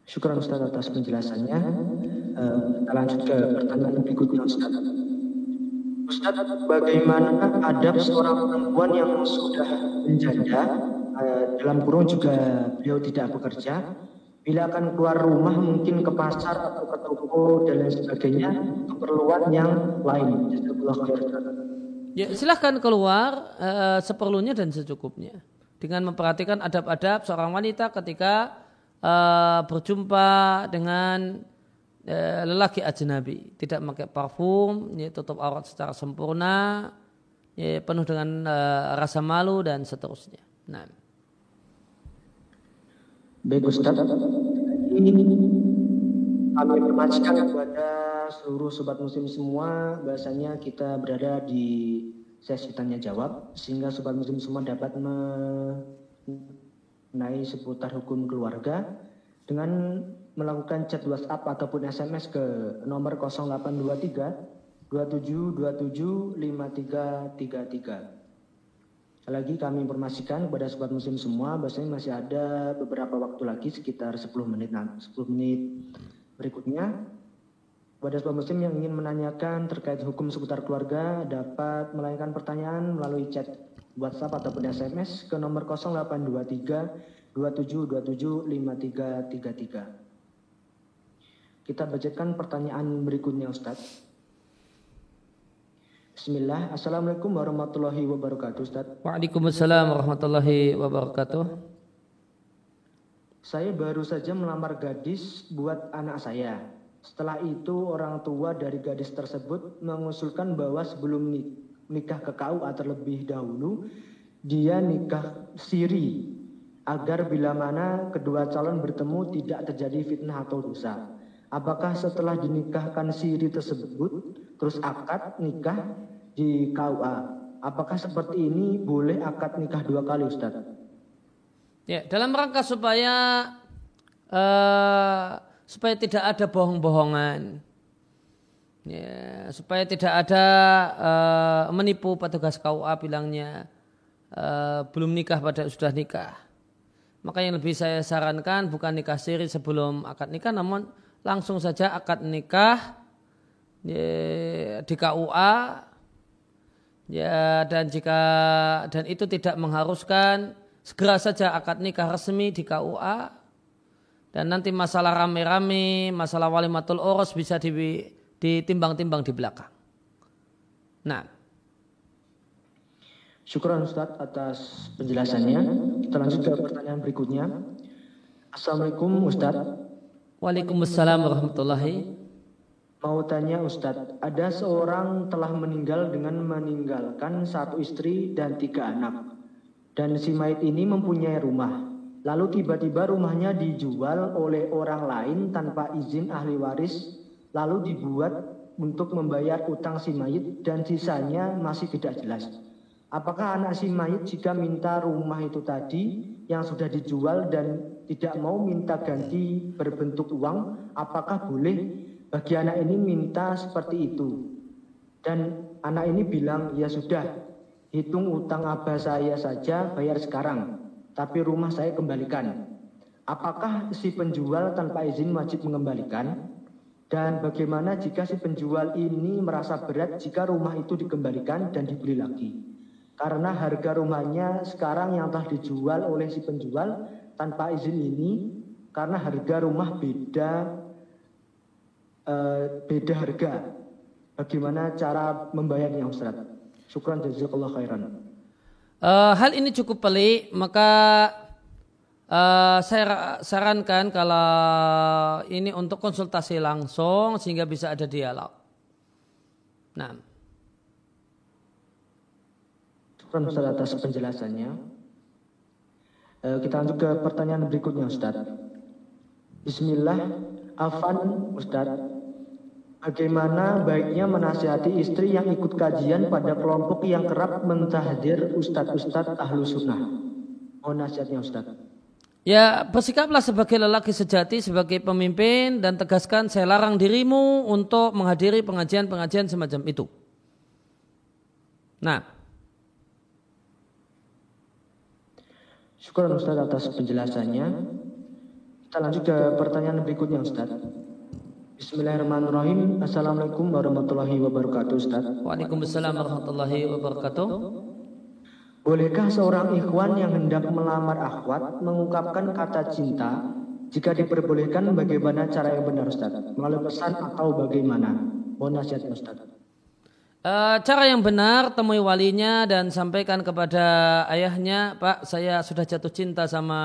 Syukur Ustaz atas penjelasannya. Uh, kita lanjut ke pertanyaan berikutnya Ustaz. Ustaz, bagaimana adab seorang perempuan yang sudah menjanda, uh, dalam kurung juga beliau tidak bekerja, bila akan keluar rumah mungkin ke pasar atau ke toko dan lain sebagainya, keperluan yang lain. Ya, silahkan keluar uh, seperlunya dan secukupnya. Dengan memperhatikan adab-adab seorang wanita ketika uh, berjumpa dengan Eh, lelaki ajnabi. Tidak pakai parfum ya, tutup aurat secara sempurna ya, penuh dengan uh, rasa malu dan seterusnya. Nah. Baik Ustaz. Ini kami informasikan kepada seluruh sobat muslim semua bahasanya kita berada di sesi tanya jawab sehingga sobat muslim semua dapat mengenai seputar hukum keluarga dengan melakukan chat WhatsApp ataupun SMS ke nomor 0823 2727 5333. Lagi kami informasikan kepada sobat muslim semua bahwasanya masih ada beberapa waktu lagi sekitar 10 menit 10 menit berikutnya kepada sobat muslim yang ingin menanyakan terkait hukum seputar keluarga dapat melayangkan pertanyaan melalui chat WhatsApp ataupun SMS ke nomor 0823 2727 5333. Kita bacakan pertanyaan berikutnya Ustadz. Bismillah. Assalamualaikum warahmatullahi wabarakatuh Ustaz. Waalaikumsalam warahmatullahi wabarakatuh. Saya baru saja melamar gadis buat anak saya. Setelah itu orang tua dari gadis tersebut mengusulkan bahwa sebelum nikah ke KUA terlebih dahulu dia nikah siri agar bila mana kedua calon bertemu tidak terjadi fitnah atau dosa. Apakah setelah dinikahkan siri tersebut terus akad nikah di KUA? Apakah seperti ini boleh akad nikah dua kali Ustaz? Ya, dalam rangka supaya uh, supaya tidak ada bohong-bohongan. Ya, supaya tidak ada uh, menipu petugas KUA bilangnya uh, belum nikah pada sudah nikah. Maka yang lebih saya sarankan bukan nikah siri sebelum akad nikah namun langsung saja akad nikah ya, di KUA ya dan jika dan itu tidak mengharuskan segera saja akad nikah resmi di KUA dan nanti masalah rame-rame, masalah walimatul oros bisa ditimbang-timbang di belakang. Nah. Syukuran Ustadz atas penjelasannya. Kita lanjut ke pertanyaan berikutnya. Assalamualaikum Ustadz. Waalaikumsalam warahmatullahi Mau tanya Ustadz, ada seorang telah meninggal dengan meninggalkan satu istri dan tiga anak. Dan si mayit ini mempunyai rumah. Lalu tiba-tiba rumahnya dijual oleh orang lain tanpa izin ahli waris, lalu dibuat untuk membayar utang si mayit dan sisanya masih tidak jelas. Apakah anak si mayit jika minta rumah itu tadi yang sudah dijual dan tidak mau minta ganti berbentuk uang, apakah boleh bagi anak ini minta seperti itu? Dan anak ini bilang, ya sudah, hitung utang abah saya saja bayar sekarang tapi rumah saya kembalikan. Apakah si penjual tanpa izin wajib mengembalikan? Dan bagaimana jika si penjual ini merasa berat jika rumah itu dikembalikan dan dibeli lagi? Karena harga rumahnya sekarang yang telah dijual oleh si penjual tanpa izin ini, karena harga rumah beda, uh, beda harga. Bagaimana cara membayarnya Ustaz? Syukran jazakallah khairan. Uh, hal ini cukup pelik, maka uh, saya sarankan kalau ini untuk konsultasi langsung sehingga bisa ada dialog. Nah. Terima Ustaz atas penjelasannya. Uh, kita lanjut ke pertanyaan berikutnya Ustaz. Bismillah, Afan Ustaz. Bagaimana baiknya menasihati istri yang ikut kajian pada kelompok yang kerap mentahdir ustadz-ustadz ahlu sunnah? Oh nasihatnya ustadz. Ya bersikaplah sebagai lelaki sejati, sebagai pemimpin dan tegaskan saya larang dirimu untuk menghadiri pengajian-pengajian semacam itu. Nah. Syukur Ustaz atas penjelasannya. Kita lanjut ke pertanyaan berikutnya Ustaz. Bismillahirrahmanirrahim. Assalamualaikum warahmatullahi wabarakatuh Ustaz. Waalaikumsalam warahmatullahi wabarakatuh. Bolehkah seorang ikhwan yang hendak melamar akhwat mengungkapkan kata cinta? Jika diperbolehkan bagaimana cara yang benar Ustaz? Melalui pesan atau bagaimana? Mohon nasihat Ustaz. Uh, cara yang benar temui walinya dan sampaikan kepada ayahnya, Pak, saya sudah jatuh cinta sama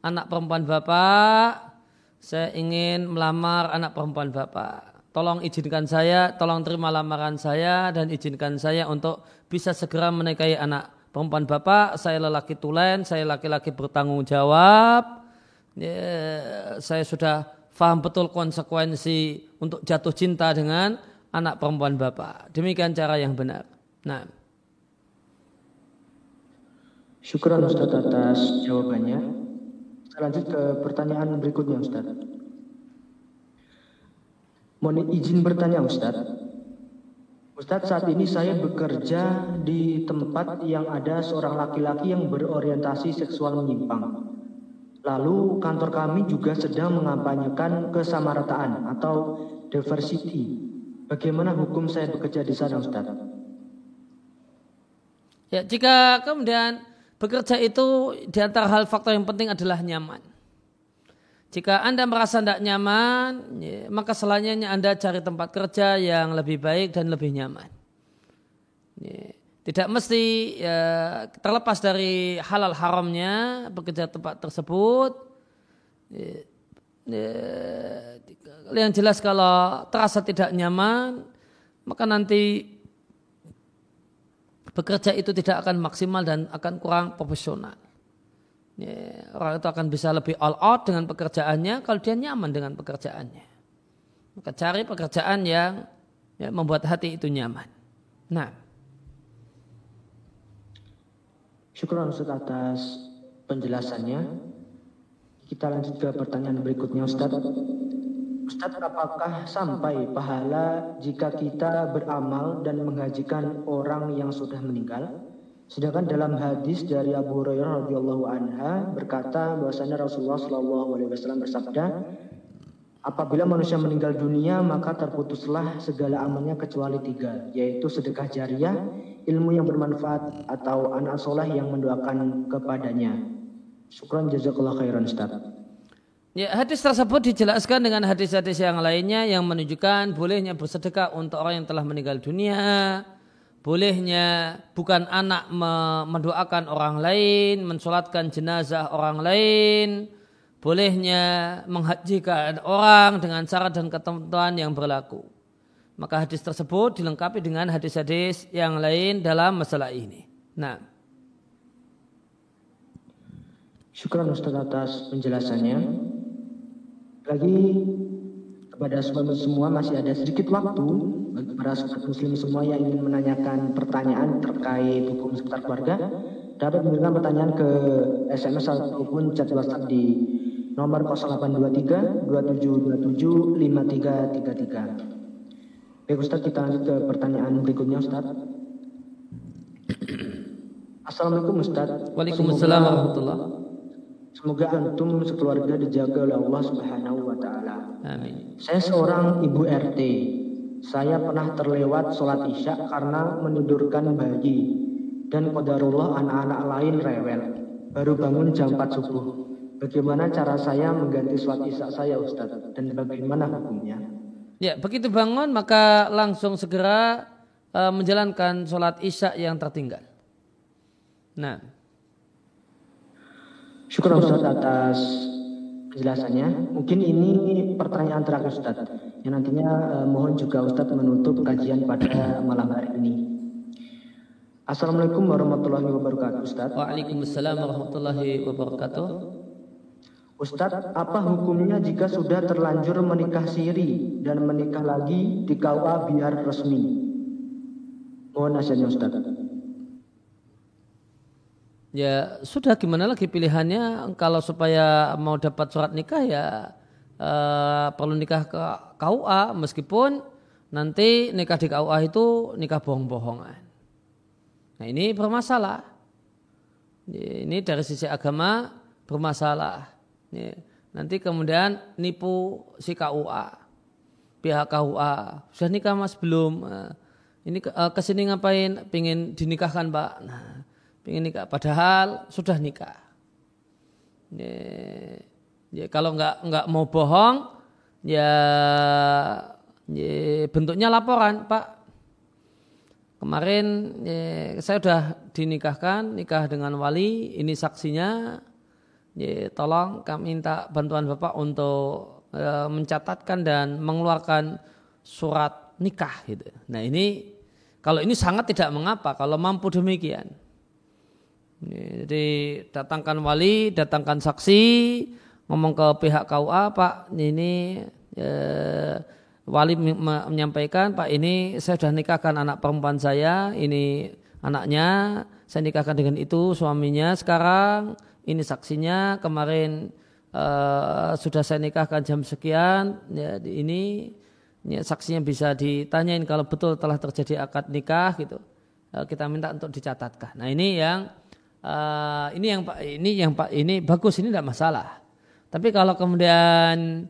anak perempuan Bapak saya ingin melamar anak perempuan bapak. Tolong izinkan saya, tolong terima lamaran saya dan izinkan saya untuk bisa segera menikahi anak perempuan bapak. Saya lelaki tulen, saya laki-laki bertanggung jawab. Ya, saya sudah faham betul konsekuensi untuk jatuh cinta dengan anak perempuan bapak. Demikian cara yang benar. Nah. Syukur Ustaz atas jawabannya. Lanjut ke pertanyaan berikutnya Ustaz. Mohon izin bertanya Ustaz. Ustaz saat ini saya bekerja di tempat yang ada seorang laki-laki yang berorientasi seksual menyimpang. Lalu kantor kami juga sedang mengampanyekan kesamarataan atau diversity. Bagaimana hukum saya bekerja di sana Ustaz? Ya, jika kemudian Bekerja itu di antara hal faktor yang penting adalah nyaman. Jika Anda merasa tidak nyaman, ya, maka selanjutnya Anda cari tempat kerja yang lebih baik dan lebih nyaman. Tidak mesti ya, terlepas dari halal haramnya bekerja tempat tersebut. Yang jelas kalau terasa tidak nyaman, maka nanti bekerja itu tidak akan maksimal dan akan kurang profesional. Ya, orang itu akan bisa lebih all out dengan pekerjaannya kalau dia nyaman dengan pekerjaannya. Maka cari pekerjaan yang ya, membuat hati itu nyaman. Nah. Syukur Ustaz atas penjelasannya. Kita lanjut ke pertanyaan berikutnya Ustaz. Ustaz, apakah sampai pahala jika kita beramal dan menghajikan orang yang sudah meninggal? Sedangkan dalam hadis dari Abu Hurairah radhiyallahu anha berkata bahwasanya Rasulullah shallallahu alaihi wasallam bersabda, apabila manusia meninggal dunia maka terputuslah segala amalnya kecuali tiga, yaitu sedekah jariah, ilmu yang bermanfaat atau anak soleh yang mendoakan kepadanya. Syukran jazakallah khairan Ustaz. Ya, hadis tersebut dijelaskan dengan hadis-hadis yang lainnya yang menunjukkan bolehnya bersedekah untuk orang yang telah meninggal dunia, bolehnya bukan anak mendoakan orang lain, mensolatkan jenazah orang lain, bolehnya menghajikan orang dengan syarat dan ketentuan yang berlaku. Maka hadis tersebut dilengkapi dengan hadis-hadis yang lain dalam masalah ini. Nah, Syukur Ustaz atas penjelasannya. Lagi kepada sobat semua masih ada sedikit waktu bagi para sobat muslim semua yang ingin menanyakan pertanyaan terkait hukum seputar keluarga dapat mengirimkan pertanyaan ke SMS ataupun chat WhatsApp di nomor 0823 2727 5333. Baik Ustaz kita lanjut ke pertanyaan berikutnya Ustaz. Assalamualaikum Ustaz. Waalaikumsalam warahmatullahi Semoga antum sekeluarga dijaga oleh Allah Subhanahu wa taala. Amin. Saya seorang ibu RT. Saya pernah terlewat sholat isya karena menidurkan bayi dan qadarullah anak-anak lain rewel. Baru bangun jam 4 subuh. Bagaimana cara saya mengganti sholat isya saya Ustaz dan bagaimana hukumnya? Ya, begitu bangun maka langsung segera uh, menjalankan sholat isya yang tertinggal. Nah, Syukur Ustaz atas penjelasannya. Mungkin ini pertanyaan terakhir Ustaz. Yang nantinya eh, mohon juga Ustaz menutup kajian pada malam hari ini. Assalamualaikum warahmatullahi wabarakatuh Ustaz. Waalaikumsalam warahmatullahi wabarakatuh. Ustadz, apa hukumnya jika sudah terlanjur menikah siri dan menikah lagi di KUA biar resmi? Mohon nasihatnya Ustadz. Ya sudah gimana lagi pilihannya kalau supaya mau dapat surat nikah ya uh, perlu nikah ke KUA meskipun nanti nikah di KUA itu nikah bohong-bohongan. Nah ini bermasalah. Ini dari sisi agama bermasalah. Nanti kemudian nipu si KUA, pihak KUA sudah nikah mas belum? Eh, ini eh, ke sini ngapain? Pingin dinikahkan pak? Nah, ingin nikah padahal sudah nikah. Ya, ya kalau nggak nggak mau bohong ya, ya bentuknya laporan Pak. Kemarin ya, saya sudah dinikahkan nikah dengan wali ini saksinya. Ya, tolong kami minta bantuan Bapak untuk ya, mencatatkan dan mengeluarkan surat nikah gitu. Nah ini kalau ini sangat tidak mengapa kalau mampu demikian. Jadi datangkan wali, datangkan saksi, ngomong ke pihak KUA, Pak ini eh, wali menyampaikan, Pak ini saya sudah nikahkan anak perempuan saya, ini anaknya, saya nikahkan dengan itu suaminya sekarang, ini saksinya kemarin eh, sudah saya nikahkan jam sekian, ya, ini ya, saksinya bisa ditanyain kalau betul telah terjadi akad nikah gitu, eh, kita minta untuk dicatatkan. Nah ini yang uh, ini yang ini yang ini bagus ini tidak masalah. Tapi kalau kemudian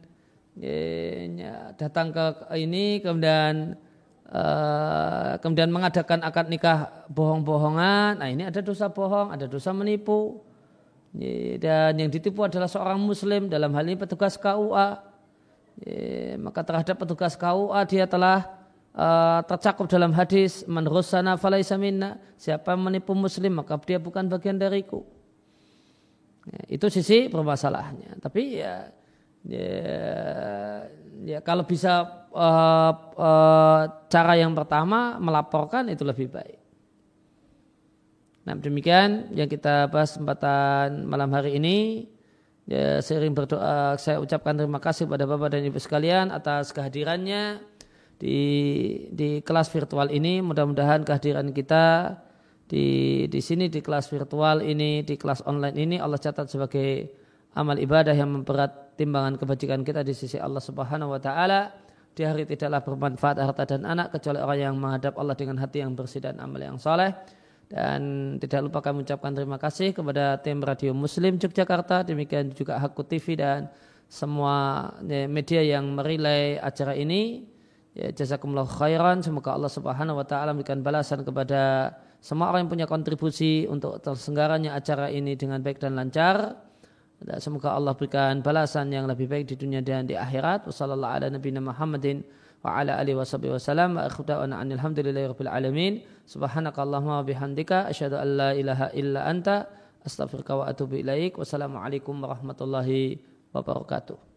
ya, datang ke ini kemudian uh, kemudian mengadakan akad nikah bohong-bohongan, nah ini ada dosa bohong, ada dosa menipu. Dan yang ditipu adalah seorang muslim dalam hal ini petugas KUA. Maka terhadap petugas KUA dia telah uh, tercakup dalam hadis man rusana falaisa minna. Siapa menipu muslim maka dia bukan bagian dariku. Ya, itu sisi permasalahannya. Tapi ya ya, ya kalau bisa uh, uh, cara yang pertama melaporkan itu lebih baik. Nah demikian yang kita bahas kesempatan malam hari ini. Ya, sering berdoa saya ucapkan terima kasih kepada Bapak dan Ibu sekalian atas kehadirannya di di kelas virtual ini. Mudah-mudahan kehadiran kita di di sini di kelas virtual ini, di kelas online ini Allah catat sebagai amal ibadah yang memberat timbangan kebajikan kita di sisi Allah Subhanahu wa taala. Di hari tidaklah bermanfaat harta dan anak kecuali orang yang menghadap Allah dengan hati yang bersih dan amal yang soleh. Dan tidak lupa kami ucapkan terima kasih kepada tim Radio Muslim Yogyakarta, demikian juga Hakku TV dan semua media yang merilai acara ini. Ya, jazakumullah khairan. Semoga Allah Subhanahu wa taala memberikan balasan kepada semua orang yang punya kontribusi untuk terselenggaranya acara ini dengan baik dan lancar. Dan semoga Allah berikan balasan yang lebih baik di dunia dan di akhirat. Wassalamualaikum warahmatullahi wabarakatuh wa ala alihi wa sahbihi wasallam wa akhiru da'wana anil hamdulillahi rabbil alamin subhanakallahumma bihamdika asyhadu an la ilaha illa anta astaghfiruka wa atubu ilaik wassalamu alaikum warahmatullahi wabarakatuh